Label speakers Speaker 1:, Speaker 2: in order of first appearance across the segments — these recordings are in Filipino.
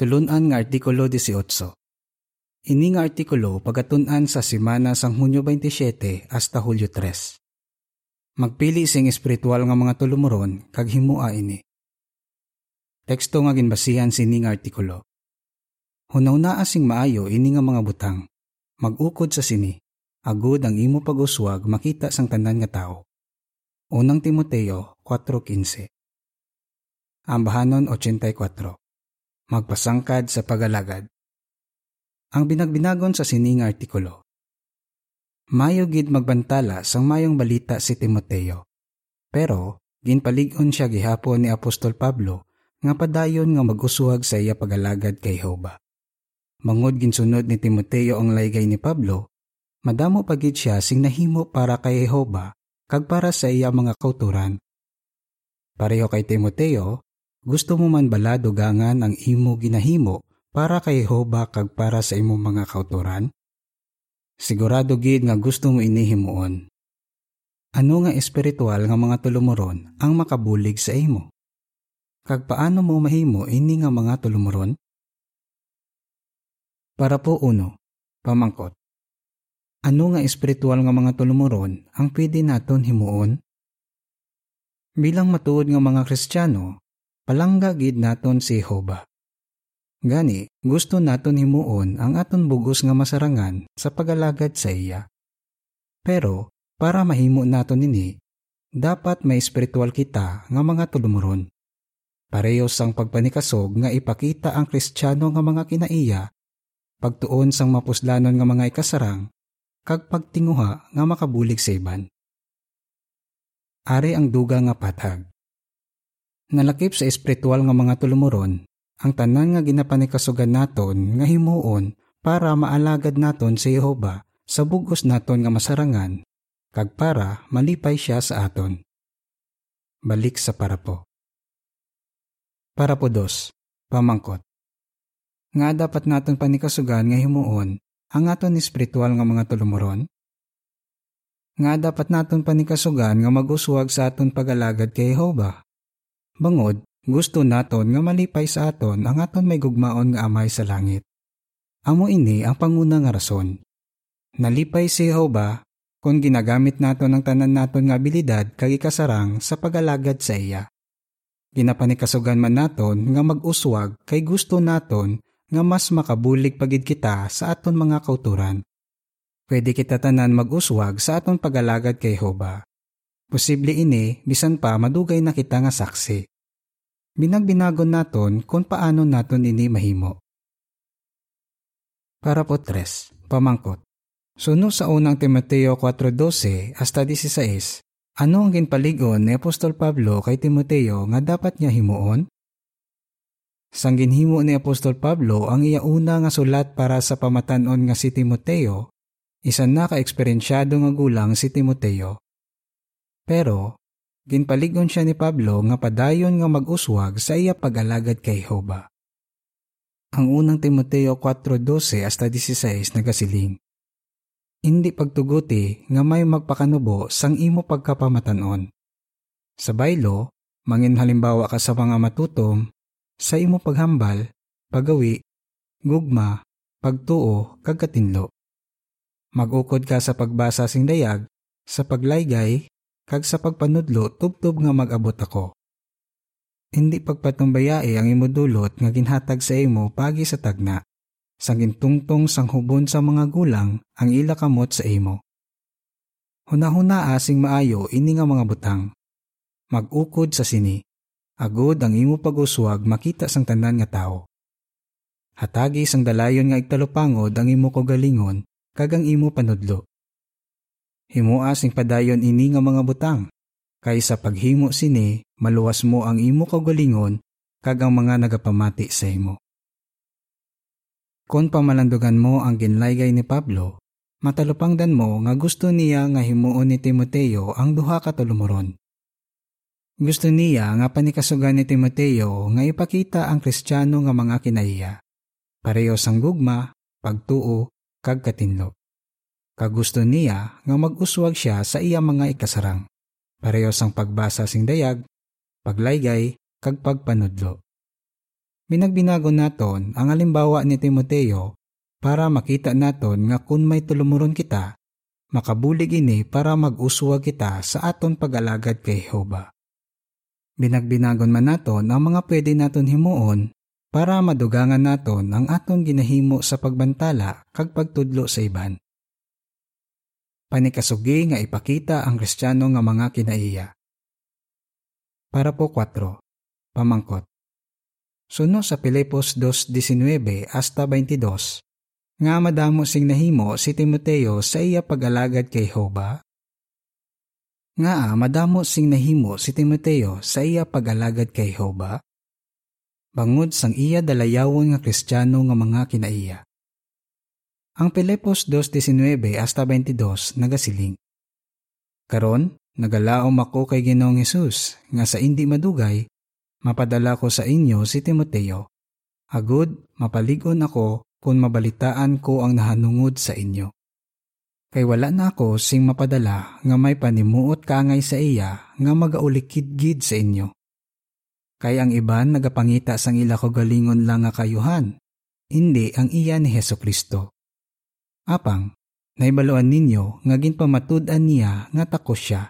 Speaker 1: Tulunan nga Artikulo 18. Ini nga artikulo pagatunan sa simana sang Hunyo 27 hasta Hulyo 3. Magpili sing espiritual nga mga tulumuron kag himua ini. Teksto nga ginbasihan sini nga artikulo. Hunaw-naa sing maayo ini nga mga butang. Magukod sa sini. Agud ang imo pag-uswag makita sang tanan nga tao. Unang Timoteo 4.15 Ambahanon 84 magpasangkad sa pagalagad. Ang binagbinagon sa sining artikulo. Mayo gid magbantala sang mayong balita si Timoteo. Pero ginpalig-on siya gihapon ni Apostol Pablo nga padayon nga mag-uswag sa iya pagalagad kay Jehova. Mangod ginsunod ni Timoteo ang laygay ni Pablo, madamo pagid siya sing nahimo para kay Jehova kag para sa iya mga kauturan. Pareho kay Timoteo, gusto mo man bala dugangan ang imo ginahimo para kay Jehova kag para sa imong mga kauturan? Sigurado gid nga gusto mo inihimuon. Ano nga espiritual nga mga tulumuron ang makabulig sa imo? Kag paano mo mahimo ini nga mga tulumuron? Para po uno, pamangkot. Ano nga espiritual nga mga tulumuron ang pwede naton himuon? Bilang matuod nga mga Kristiyano, palangga gid naton si Jehova. Gani, gusto naton himuon ang aton bugos nga masarangan sa pagalagad sa iya. Pero, para mahimo naton ini, dapat may espiritual kita nga mga tulumuron. Pareho sang pagpanikasog nga ipakita ang kristyano nga mga kinaiya, pagtuon sang mapuslanon nga mga ikasarang, kag pagtinguha nga makabulig sa iban. Ari ang duga nga patag. Nalakip sa espiritual nga mga tulumuron, ang tanan nga ginapanikasugan naton nga himuon para maalagad naton si Jehova sa bugos naton nga masarangan, kag para malipay siya sa aton. Balik sa parapo. Parapo dos, pamangkot. Nga dapat naton panikasugan nga himuon ang aton espiritual nga mga tulumuron? Nga dapat naton panikasugan nga maguswag sa aton pagalagad kay Jehova Bangod, gusto naton nga malipay sa aton ang aton may gugmaon nga amay sa langit. Amo ini ang panguna nga rason. Nalipay si Jehova kung ginagamit naton ang tanan naton nga abilidad kag ikasarang sa pagalagad sa iya. Ginapanikasugan man naton nga mag-uswag kay gusto naton nga mas makabulig pagid kita sa aton mga kauturan. Pwede kita tanan mag-uswag sa aton pagalagad kay Jehova. Posible ini, bisan pa madugay na kita nga saksi. Binagbinagon naton kung paano naton ini mahimo. Para po tres, pamangkot. Suno sa unang Timoteo 4.12 hasta 16, ano ang ginpaligon ni Apostol Pablo kay Timoteo nga dapat niya himuon? Sang ginhimo ni Apostol Pablo ang iya una nga sulat para sa pamatanon nga si Timoteo, isa na ka-eksperensyado nga gulang si Timoteo pero, ginpaligon siya ni Pablo nga padayon nga mag-uswag sa iya pag-alagad kay Jehova. Ang unang Timoteo 4.12 hasta 16 nagasiling. Hindi pagtuguti nga may magpakanubo sang imo pagkapamatanon. Sa baylo, mangin halimbawa ka sa mga matutom, sa imo paghambal, pagawi, gugma, pagtuo, kagkatinlo. Magukod ka sa pagbasa sing dayag, sa paglaygay, kag sa pagpanudlo tubtob nga mag-abot ako. Hindi pagpatumbayae ang imo dulot nga ginhatag sa imo pagi sa tagna. Sang gintungtong sang hubon sa mga gulang ang ila kamot sa imo. Hunahuna asing maayo ini nga mga butang. Magukod sa sini. Agod ang imo pag-uswag makita sang tanan nga tao. Hatagi sang dalayon nga igtalupangod ang imo kogalingon kag ang imo panudlo Himua sing padayon ini nga mga butang. Kay sa paghimo sini, maluwas mo ang imo kaugalingon kag ang mga nagapamati sa imo. Kung pamalandugan mo ang ginlaygay ni Pablo, matalupangdan mo nga gusto niya nga himuon ni Timoteo ang duha ka tulumuron. Gusto niya nga panikasugan ni Timoteo nga ipakita ang kristyano nga mga kinaiya. Pareho sang gugma, pagtuo, kag katinlo. Kagusto niya nga mag-uswag siya sa iya mga ikasarang. Pareho sang pagbasa sing dayag, paglaygay, kag pagpanudlo. Binagbinago naton ang alimbawa ni Timoteo para makita naton nga kung may tulumuron kita, makabulig ini para mag-uswa kita sa aton pag-alagad kay Jehova. Binagbinagon man naton ang mga pwede naton himuon para madugangan naton ang aton ginahimo sa pagbantala kag pagtudlo sa iban. Panikasugi nga ipakita ang kristyano nga mga kinaiya. Para po 4. Pamangkot. Suno sa Pilipos 2.19 hasta 22, nga madamo sing nahimo si Timoteo sa iya pag-alagad kay Hoba? Nga madamo sing nahimo si Timoteo sa iya pag-alagad kay Hoba? Bangod sang iya dalayawon nga kristyano nga mga kinaiya. Ang Pilipos 2.19 hasta 22 nagasiling. Karon, nagalaom ako kay Ginoong Hesus nga sa hindi madugay, mapadala ko sa inyo si Timoteo. Agud, mapaligon ako kung mabalitaan ko ang nahanungod sa inyo. Kay wala na ako sing mapadala nga may panimuot kangay sa iya nga magaulikid-gid sa inyo. Kay ang iban nagapangita sang ila ko galingon lang nga kayuhan, hindi ang iya ni Heso Kristo. Apang, naibaluan ninyo nga ginpamatud-an niya nga takos siya,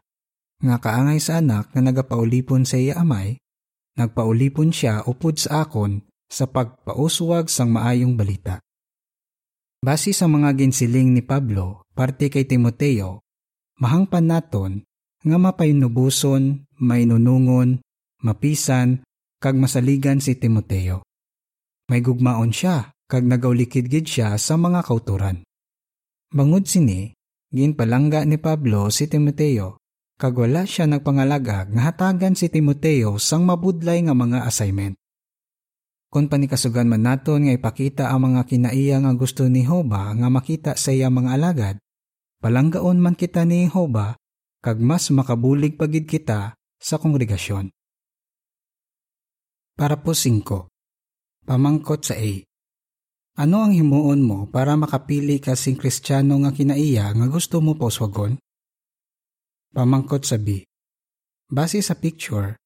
Speaker 1: nga kaangay sa anak nga nagapaulipon sa iya amay, nagpaulipon siya upod sa akon sa pagpauswag sang maayong balita. Base sa mga ginsiling ni Pablo, parte kay Timoteo, mahangpan naton nga mapaynubuson, mainunungon, mapisan, kag masaligan si Timoteo. May gugmaon siya, kag nagaulikid-gid siya sa mga kauturan. Bangod sini, ginpalangga ni Pablo si Timoteo, kag wala siya nagpangalagag nga hatagan si Timoteo sang mabudlay nga mga assignment. Kung panikasugan man naton nga ipakita ang mga kinaiya nga gusto ni Hoba nga makita sa iya mga alagad, palanggaon man kita ni Hoba kag mas makabulig pagid kita sa kongregasyon. Para po 5. Pamangkot sa A. Ano ang himuon mo para makapili ka sing kristyano nga kinaiya nga gusto mo poswagon? Pamangkot sa B. Base sa picture,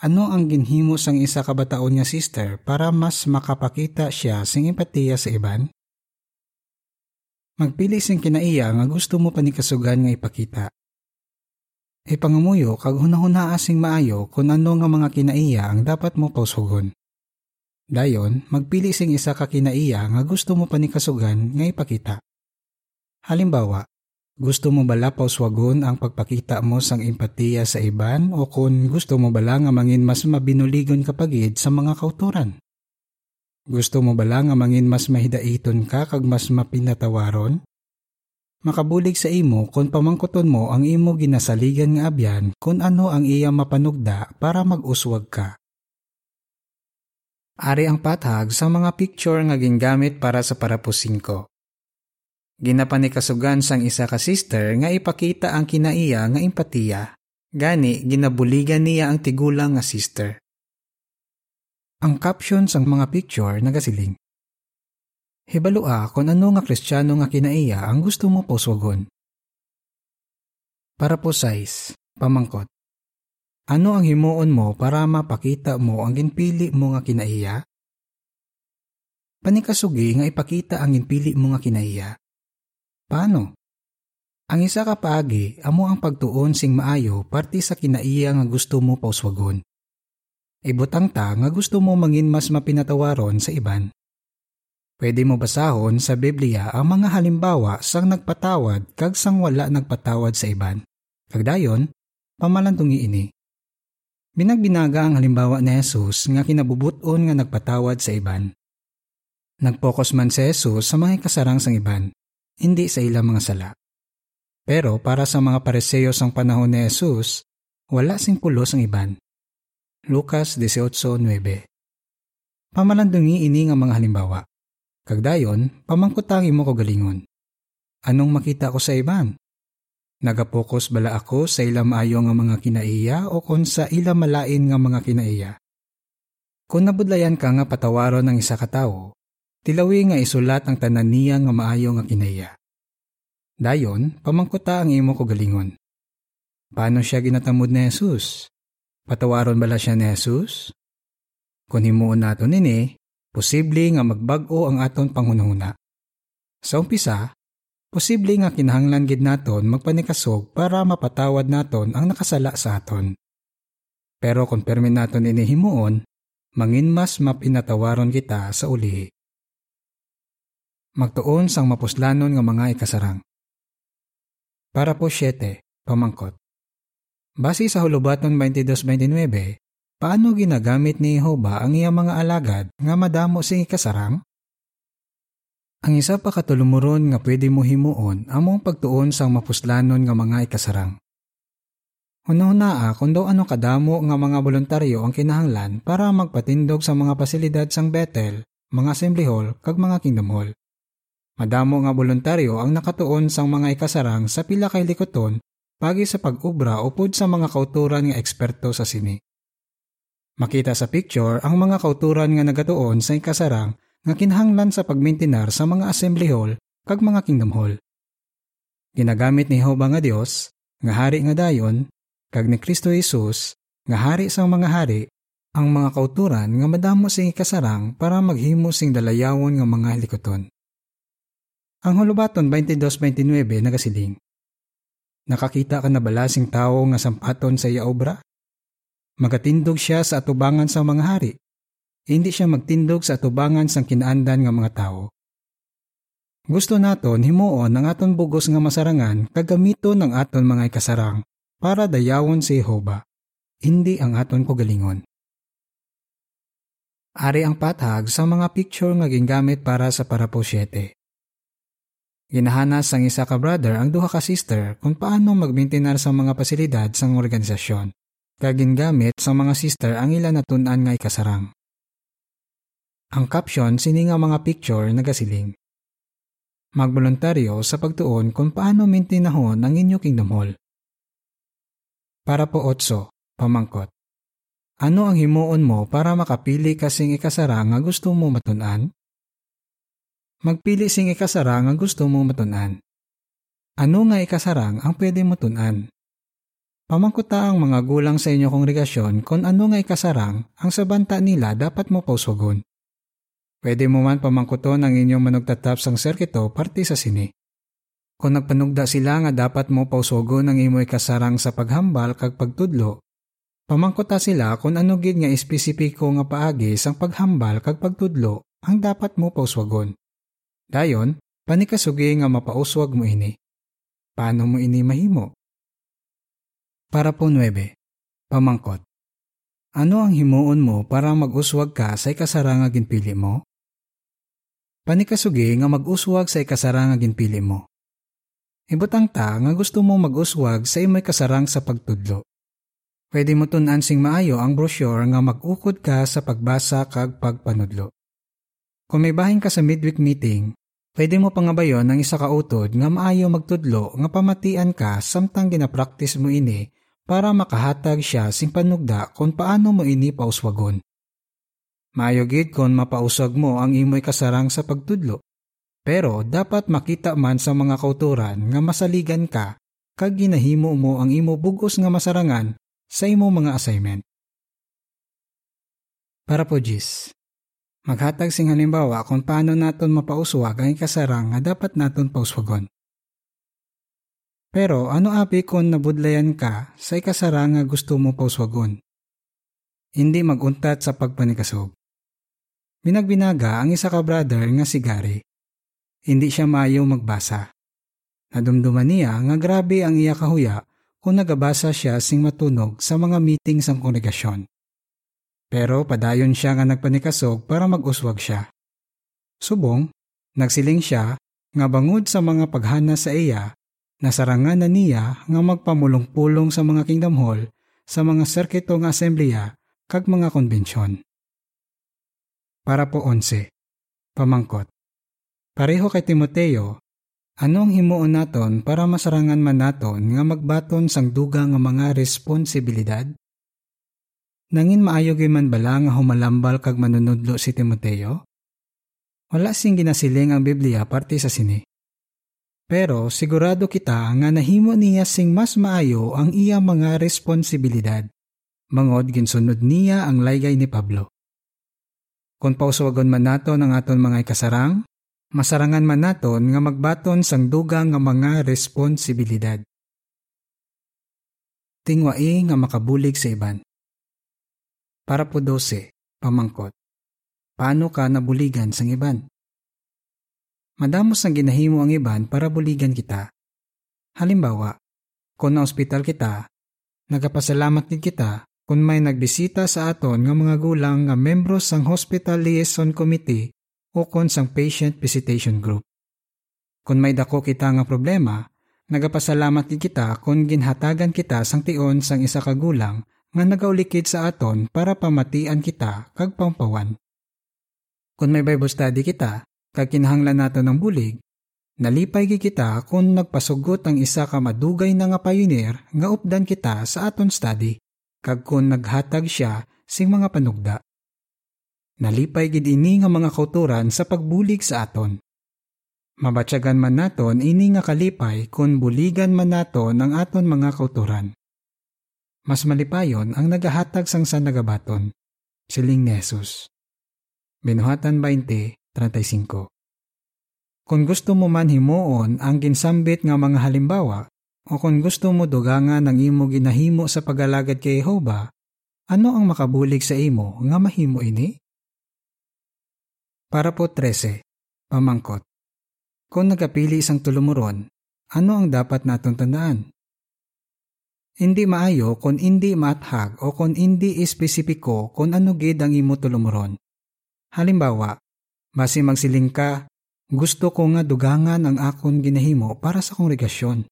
Speaker 1: ano ang ginhimo sang isa ka bataon nga sister para mas makapakita siya sing empatiya sa iban? Magpili sing kinaiya nga gusto mo panikasugan nga ipakita. Ipangamuyo kag hunahuna sing maayo kung ano nga mga kinaiya ang dapat mo pausugon. Dayon, magpili sing isa ka kinaiya nga gusto mo panikasugan nga ipakita. Halimbawa, gusto mo bala pauswagon ang pagpakita mo sang empatiya sa iban o kung gusto mo bala nga mangin mas mabinuligon kapagid sa mga kauturan? Gusto mo bala nga mangin mas mahidaiton ka kag mas mapinatawaron? Makabulig sa imo kung pamangkuton mo ang imo ginasaligan nga abyan kung ano ang iya mapanugda para mag-uswag ka. Ari ang pathag sa mga picture nga gingamit para sa parapusing ko. Ginapanikasugan sang isa ka sister nga ipakita ang kinaiya nga empatiya. Gani, ginabuligan niya ang tigulang nga sister. Ang caption sang mga picture nagasiling. Hibalua kung ano nga kristyano nga kinaiya ang gusto mo poswagon. Para po size, pamangkot. Ano ang himuon mo para mapakita mo ang ginpili mo nga kinaiya? Panikasugi nga ipakita ang ginpili mo nga kinaiya Paano? Ang isa ka paagi, amo ang pagtuon sing maayo parte sa kinaiya nga gusto mo pauswagon. Ibutang ta nga gusto mo mangin mas mapinatawaron sa iban. Pwede mo basahon sa Biblia ang mga halimbawa sang nagpatawad kag sang wala nagpatawad sa iban. Kagdayon, pamalantungi ini. Binagbinaga ang halimbawa ni Jesus nga kinabubuton nga nagpatawad sa iban. Nagpokus man si Jesus sa mga kasarang sang iban hindi sa ilang mga sala. Pero para sa mga pareseyo sang panahon ni Jesus, wala sing pulos ang iban. Lucas 18.9 Pamalandungi ini nga mga halimbawa. Kagdayon, pamangkutangi mo ko galingon. Anong makita ko sa iban? Nagapokus bala ako sa ilang maayo nga mga kinaiya o kung sa ilang malain nga mga kinaiya? Kung nabudlayan ka nga patawaron ng isa ka tao, Tilawi nga isulat ang tanan niya nga maayo nga kinaya. Dayon, pamangkuta ang imo ko galingon. Paano siya ginatamod ni Jesus? Patawaron bala siya ni Jesus? Kung himuon nato nini, posible nga magbag-o ang aton panghunahuna. Sa umpisa, posible nga kinahanglan gid naton magpanikasog para mapatawad naton ang nakasala sa aton. Pero kung permi naton ini himuon, mangin mas mapinatawaron kita sa ulihi. Magtuon sang mapuslanon nga mga ikasarang. Para po 7, pamangkot. Base sa Hulubaton 22-29, paano ginagamit ni Jehovah ang iyang mga alagad nga madamo sing ikasarang? Ang isa pa katulumuron nga pwede mo himuon ang mong pagtuon sang mapuslanon nga mga ikasarang. Hunahunaa kung daw ano kadamo nga mga voluntaryo ang kinahanglan para magpatindog sa mga pasilidad sang Bethel, mga assembly hall, kag mga kingdom hall. Madamo nga voluntaryo ang nakatuon sang mga ikasarang sa pila kay likoton pagi sa pag-ubra upod sa mga kauturan nga eksperto sa sini. Makita sa picture ang mga kauturan nga nagatuon sa ikasarang nga kinahanglan sa pagmintinar sa mga assembly hall kag mga kingdom hall. Ginagamit ni Jehovah nga Dios nga hari nga dayon kag ni Kristo Jesus nga hari sang mga hari ang mga kauturan nga madamo sing ikasarang para maghimo sing dalayawon nga mga likoton. Ang hulubaton 22-29 nagasiling. Nakakita ka na bala tao nga sampaton sa iya obra? Magatindog siya sa atubangan sa mga hari. Hindi siya magtindog sa atubangan sang kinaandan nga mga tao. Gusto naton himuon ang aton bugos nga masarangan kagamiton ng aton mga ikasarang para dayawon si Jehovah, hindi ang aton kogalingon. Ari ang patag sa mga picture nga gingamit para sa parapo 7. Ginahanas sang isa ka brother ang duha ka sister kung paano magmintinar sa mga pasilidad sang organisasyon. Kagingamit sa mga sister ang ila natunan nga ikasarang. Ang caption sini nga mga picture nagasiling. Magboluntaryo sa pagtuon kung paano mintinahon ang inyo kingdom hall. Para po otso, pamangkot. Ano ang himuon mo para makapili kasing ikasara nga gusto mo matunan? Magpili sing ikasara nga gusto mo matunan. Ano nga ikasarang ang pwede mo tunan? Pamangkuta ang mga gulang sa inyo kongregasyon kung ano nga ikasarang ang sabanta nila dapat mo pauswagon. Pwede mo man pamangkuton ang inyong manugtatap sang serkito parte sa sini. Kung nagpanugda sila nga dapat mo pausogon ang imoy kasarang sa paghambal kag pagtudlo, pamangkota sila kung ano gid nga espesipiko nga paagi sang paghambal kag pagtudlo ang dapat mo pauswagon. Dayon, panikasugi nga mapauswag mo ini. Paano mo ini mahimo? Para po 9. Pamangkot. Ano ang himuon mo para mag-uswag ka sa ikasara nga ginpili mo? Panikasugi nga mag-uswag sa ikasara nga ginpili mo. Ibutang ta nga gusto mo mag-uswag sa imoy kasarang sa pagtudlo. Pwede mo tunan sing maayo ang brochure nga mag-ukod ka sa pagbasa kag pagpanudlo. Kung may bahin ka sa midweek meeting, pwede mo pangabayon ng isa ka utod nga maayo magtudlo nga pamatian ka samtang ginapraktis mo ini para makahatag siya sing panugda kung paano mo ini pauswagon. Maayo gid kon mapauswag mo ang imoy kasarang sa pagtudlo. Pero dapat makita man sa mga kauturan nga masaligan ka kag ginahimo mo ang imo bugos nga masarangan sa imo mga assignment. Para po Jis, maghatag sing halimbawa kung paano naton mapauswag ang ikasarang nga dapat naton pauswagon. Pero ano api kung nabudlayan ka sa ikasarang nga gusto mo pauswagon? Hindi maguntat sa pagpanikasog. Binagbinaga ang isa ka brother nga si Gary hindi siya mayo magbasa. Nadumduman niya nga grabe ang iya kahuya kung nagabasa siya sing matunog sa mga meeting sang kongregasyon. Pero padayon siya nga nagpanikasog para mag-uswag siya. Subong, nagsiling siya nga bangod sa mga paghana sa iya, nasarangan na niya nga magpamulong-pulong sa mga kingdom hall, sa mga serkito nga asembleya, kag mga konbensyon. Para po 11. Pamangkot. Pareho kay Timoteo, anong himuon naton para masarangan man naton nga magbaton sang duga nga mga responsibilidad? Nangin maayo man bala nga humalambal kag manunudlo si Timoteo? Wala sing ginasiling ang Biblia parte sa sini. Pero sigurado kita nga nahimo niya sing mas maayo ang iya mga responsibilidad. Mangod ginsunod niya ang laygay ni Pablo. Kung pauswagon man naton ang aton mga ikasarang, masarangan man naton nga magbaton sang dugang nga mga responsibilidad. Tingwai nga makabulig sa iban. Para po 12, pamangkot. Paano ka nabuligan sang iban? Madamos ang ginahimo ang iban para buligan kita. Halimbawa, kung na ospital kita, nagapasalamat din kita kung may nagbisita sa aton nga mga gulang nga membro sang Hospital Liaison Committee o kon sang Patient Visitation Group. Kung may dako kita nga problema, nagapasalamat din kita kung ginhatagan kita sang tion sang isa ka gulang nga nagaulikid sa aton para pamatian kita kag pampawan. Kung may Bible study kita, kag kinahanglan nato ng bulig, nalipay gi kita kung nagpasugot ang isa ka madugay na nga pioneer nga updan kita sa aton study, kag kung naghatag siya sing mga panugda. Nalipay gid ini nga mga kauturan sa pagbulig sa aton. Mabatyagan man naton ini nga kalipay kung buligan man naton ang aton mga kauturan. Mas malipayon ang nagahatag sang sa nagabaton, siling ni Jesus. Binuhatan 20.35 Kung gusto mo man himuon ang ginsambit nga mga halimbawa, o kung gusto mo dugangan ang imo ginahimo sa pagalagad kay Jehova, ano ang makabulig sa imo nga mahimo ini? Para po 13. Pamangkot. Kung nagapili isang tulumuron, ano ang dapat naton tandaan? Hindi maayo kung hindi maathag o kung hindi espesipiko kung ano gid ang imo tulumuron. Halimbawa, basi magsiling ka, gusto ko nga dugangan ang akon ginahimo para sa kongregasyon.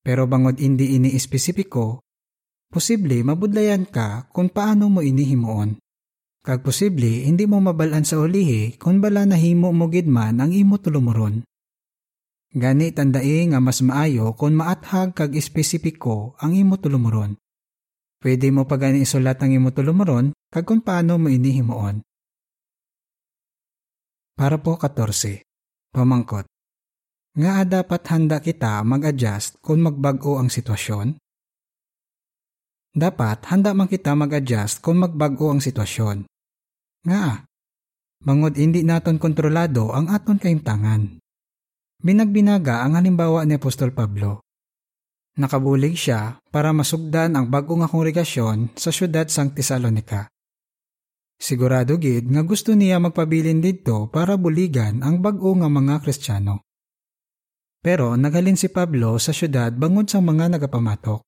Speaker 1: Pero bangod hindi ini espesipiko, posible mabudlayan ka kung paano mo inihimuon. Kag posible hindi mo mabalan sa ulihi kung bala nahimo mo gidman ang imo tulumuron. Gani tandai nga mas maayo kung maathag kag espesipiko ang imo tulumuron. Pwede mo pa gani isulat ang imo tulumuron kag kung paano mo inihimuon. Para po 14. Pamangkot. Nga dapat handa kita mag-adjust kung magbago ang sitwasyon? Dapat handa man kita mag-adjust kung magbago ang sitwasyon. Nga, mangod hindi naton kontrolado ang aton kaimtangan. Binagbinaga ang halimbawa ni Apostol Pablo. Nakabulig siya para masugdan ang bago nga kongregasyon sa syudad sang Tesalonika. Sigurado gid nga gusto niya magpabilin didto para buligan ang bag-o nga mga Kristiyano. Pero naghalin si Pablo sa syudad bangod sa mga nagapamatok.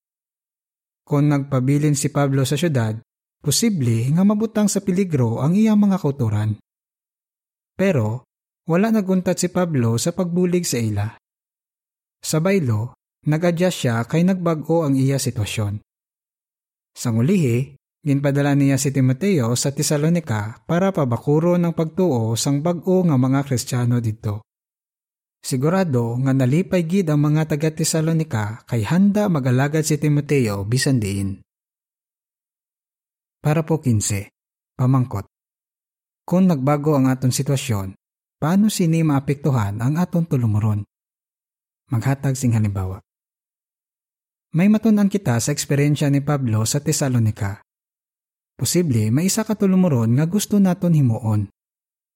Speaker 1: Kung nagpabilin si Pablo sa syudad, posible nga mabutang sa peligro ang iyang mga kauturan. Pero wala naguntat si Pablo sa pagbulig sa ila. Sa baylo, nag-adjust siya kay nagbago ang iya sitwasyon. Sa ngulihi, Ginpadala niya si Timoteo sa Tesalonika para pabakuro ng pagtuo sang bag-o nga mga Kristiyano didto. Sigurado nga nalipay gid ang mga taga Tesalonika kay handa magalagad si Timoteo bisan diin. Para po 15. Pamangkot. Kung nagbago ang aton sitwasyon, paano sini maapektuhan ang aton tulumuron? Maghatag sing halimbawa. May matunan kita sa eksperyensya ni Pablo sa Tesalonika Posible may isa ka tulumuron nga gusto naton himuon.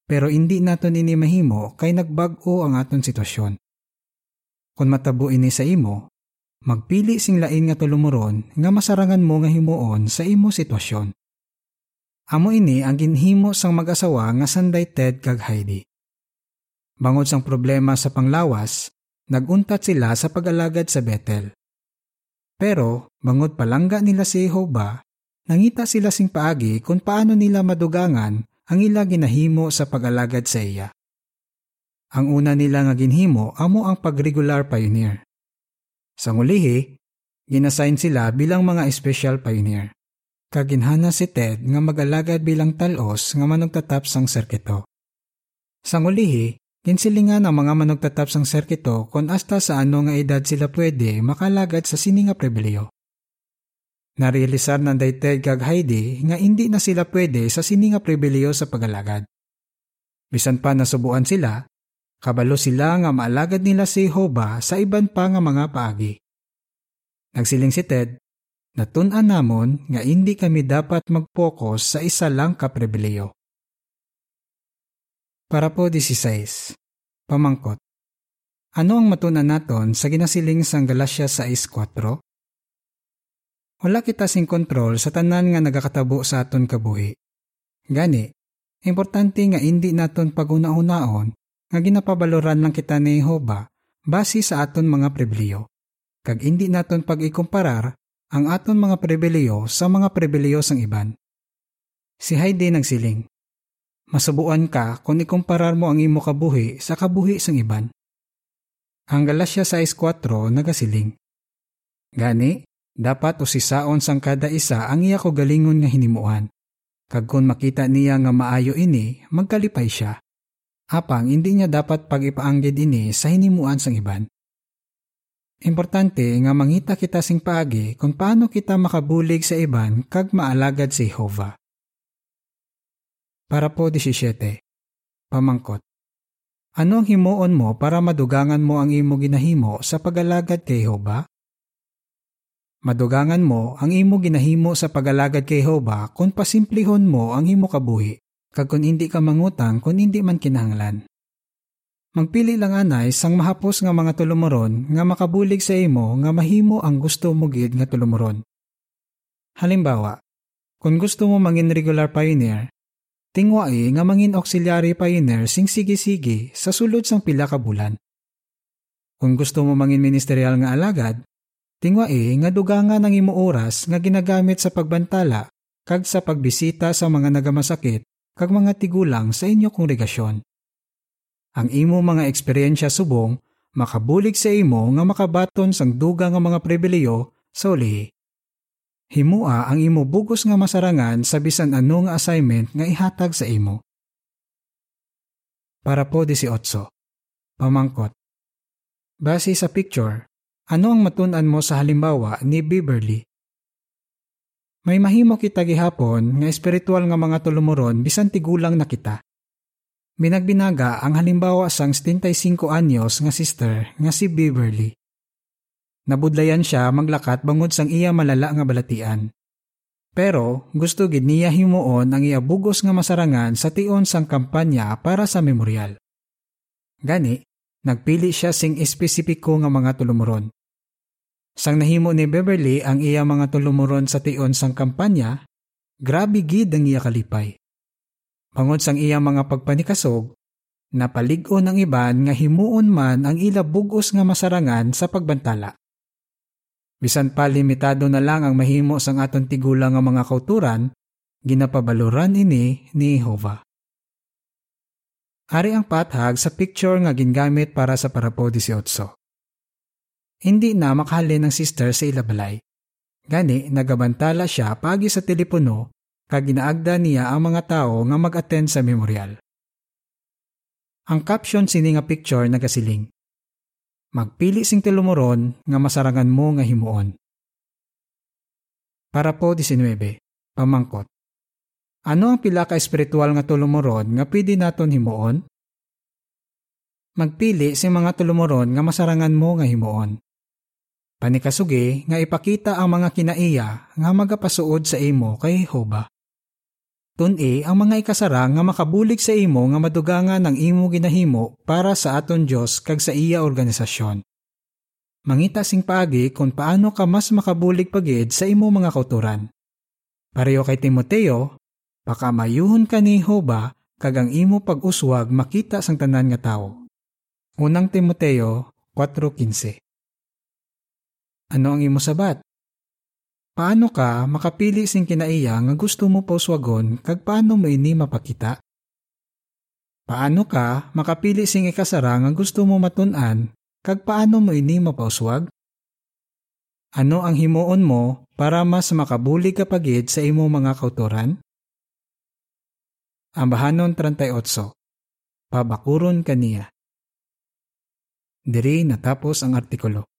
Speaker 1: Pero hindi naton ini mahimo kay nagbag-o ang aton sitwasyon. Kung matabo ini sa imo, magpili sing lain nga tulumuron nga masarangan mo nga himuon sa imo sitwasyon. Amo ini ang ginhimo sang mag-asawa nga sanday Ted kag Heidi. Bangod sang problema sa panglawas, naguntat sila sa pag-alagad sa Bethel. Pero bangod palangga nila si Jehovah, Nangita sila sing paagi kung paano nila madugangan ang ila ginahimo sa pag-alagad sa iya. Ang una nila nga ginhimo amo ang pag-regular pioneer. Sa ngulihi, ginassign sila bilang mga special pioneer. Kaginhana si Ted nga mag-alagad bilang talos nga manugtatap sang serkito. Sa ngulihi, ginsilingan ang mga manugtatap sang serkito kung asta sa ano nga edad sila pwede makalagad sa sini nga prebelyo. Narealisar ng daytay kag Heidi nga hindi na sila pwede sa sini nga pribiliyo sa pagalagad. Bisan pa nasubuan sila, kabalo sila nga maalagad nila si Jehovah sa iban pa nga mga paagi. Nagsiling si Ted, natunan namon nga hindi kami dapat mag-focus sa isa lang ka pribiliyo. Para po 16. Pamangkot. Ano ang matunan naton sa ginasiling sang Galacia 6.4? Wala kita sing kontrol sa tanan nga nagakatabo sa aton kabuhi. Gani, importante nga hindi naton paguna-unaon nga ginapabaloran lang kita ni Jehova base sa aton mga pribiliyo. Kag hindi naton pag-ikumparar ang aton mga pribiliyo sa mga pribiliyo sang iban. Si Heidi nagsiling, Masubuan ka kung ikumparar mo ang imo kabuhi sa kabuhi sang iban. Ang Galacia 6.4 nagasiling. Gani, dapat usisaon sang kada isa ang iya ko galingon nga hinimuan. Kag kung makita niya nga maayo ini, magkalipay siya. Apang hindi niya dapat pag-ipaanggid ini sa hinimuan sang iban. Importante nga mangita kita sing paagi kung paano kita makabulig sa iban kag maalagad si Jehovah. Para po 17. Pamangkot. Ano ang himuon mo para madugangan mo ang imo ginahimo sa pagalagad kay Jehova? Madugangan mo ang imo ginahimo sa pagalagad kay Jehova kung pasimplihon mo ang imo kabuhi, kag kung hindi ka mangutang kung hindi man kinahanglan. Magpili lang anay sang mahapos nga mga tulumoron nga makabulig sa imo nga mahimo ang gusto mo gid nga tulumoron. Halimbawa, kung gusto mo mangin regular pioneer, Tingwai nga mangin auxiliary pioneer sing sige-sige sa sulod sang pila ka bulan. Kung gusto mo mangin ministerial nga alagad, tingwai nga dugangan ang imo oras nga ginagamit sa pagbantala kag sa pagbisita sa mga nagamasakit kag mga tigulang sa inyo kongregasyon. Ang imo mga eksperyensya subong makabulig sa imo nga makabaton sang duga nga mga pribiliyo sa ulihi. Himua ang imo bugos nga masarangan sa bisan ano nga assignment nga ihatag sa imo. Para po 18. Pamangkot. Base sa picture, ano ang matunan mo sa halimbawa ni Beverly? May mahimo kita gihapon nga espiritual nga mga tulumuron bisan tigulang na kita. Binagbinaga ang halimbawa sang 75 anyos nga sister nga si Beverly. Nabudlayan siya maglakat bangod sang iya malala nga balatian. Pero gusto gid niya himuon ang iya bugos nga masarangan sa tion sang kampanya para sa memorial. Gani, nagpili siya sing espesipiko nga mga tulumuron. Sang nahimo ni Beverly ang iya mga tulumuron sa tion sang kampanya, grabe gid ang iya kalipay. Bangod sang iya mga pagpanikasog, napalig-on ang iban nga himuon man ang ila bugos nga masarangan sa pagbantala. Bisan pa limitado na lang ang mahimo sang aton tigulang nga mga kauturan, ginapabaluran ini ni Jehova. Ari ang pathag sa picture nga gingamit para sa parapo 18. Hindi na makahalin ng sister sa ilabalay. Gani, nagabantala siya pagi sa telepono kag ginaagda niya ang mga tao nga mag-attend sa memorial. Ang caption sini nga picture nagasiling. Magpili sing tilumuron nga masarangan mo nga himuon. Para po 19. Pamangkot. Ano ang pila ka espiritual nga tulumuron nga pwede naton himuon? Magpili sing mga tulumuron nga masarangan mo nga himuon. Panikasugi nga ipakita ang mga kinaiya nga magapasuod sa imo kay Jehova. Tun-i ang mga ikasara nga makabulig sa imo nga madugangan ang imo ginahimo para sa aton Dios kag sa iya organisasyon. Mangita sing paagi kung paano ka mas makabulig pagid sa imo mga kauturan. Pareho kay Timoteo, pakamayuhon ka ni Hoba kag ang imo pag-uswag makita sang tanan nga tawo. Unang Timoteo 4.15 Ano ang imo sabat? Paano ka makapili sing kinaiya nga gusto mo pauswagon kag paano mo ini mapakita? Paano ka makapili sing ikasara nga gusto mo matun-an kag paano mo ini mapauswag? Ano ang himuon mo para mas makabuli ka pagid sa imo mga kautoran? Ambahanon 38 Pabakuron kaniya Diri natapos ang artikulo.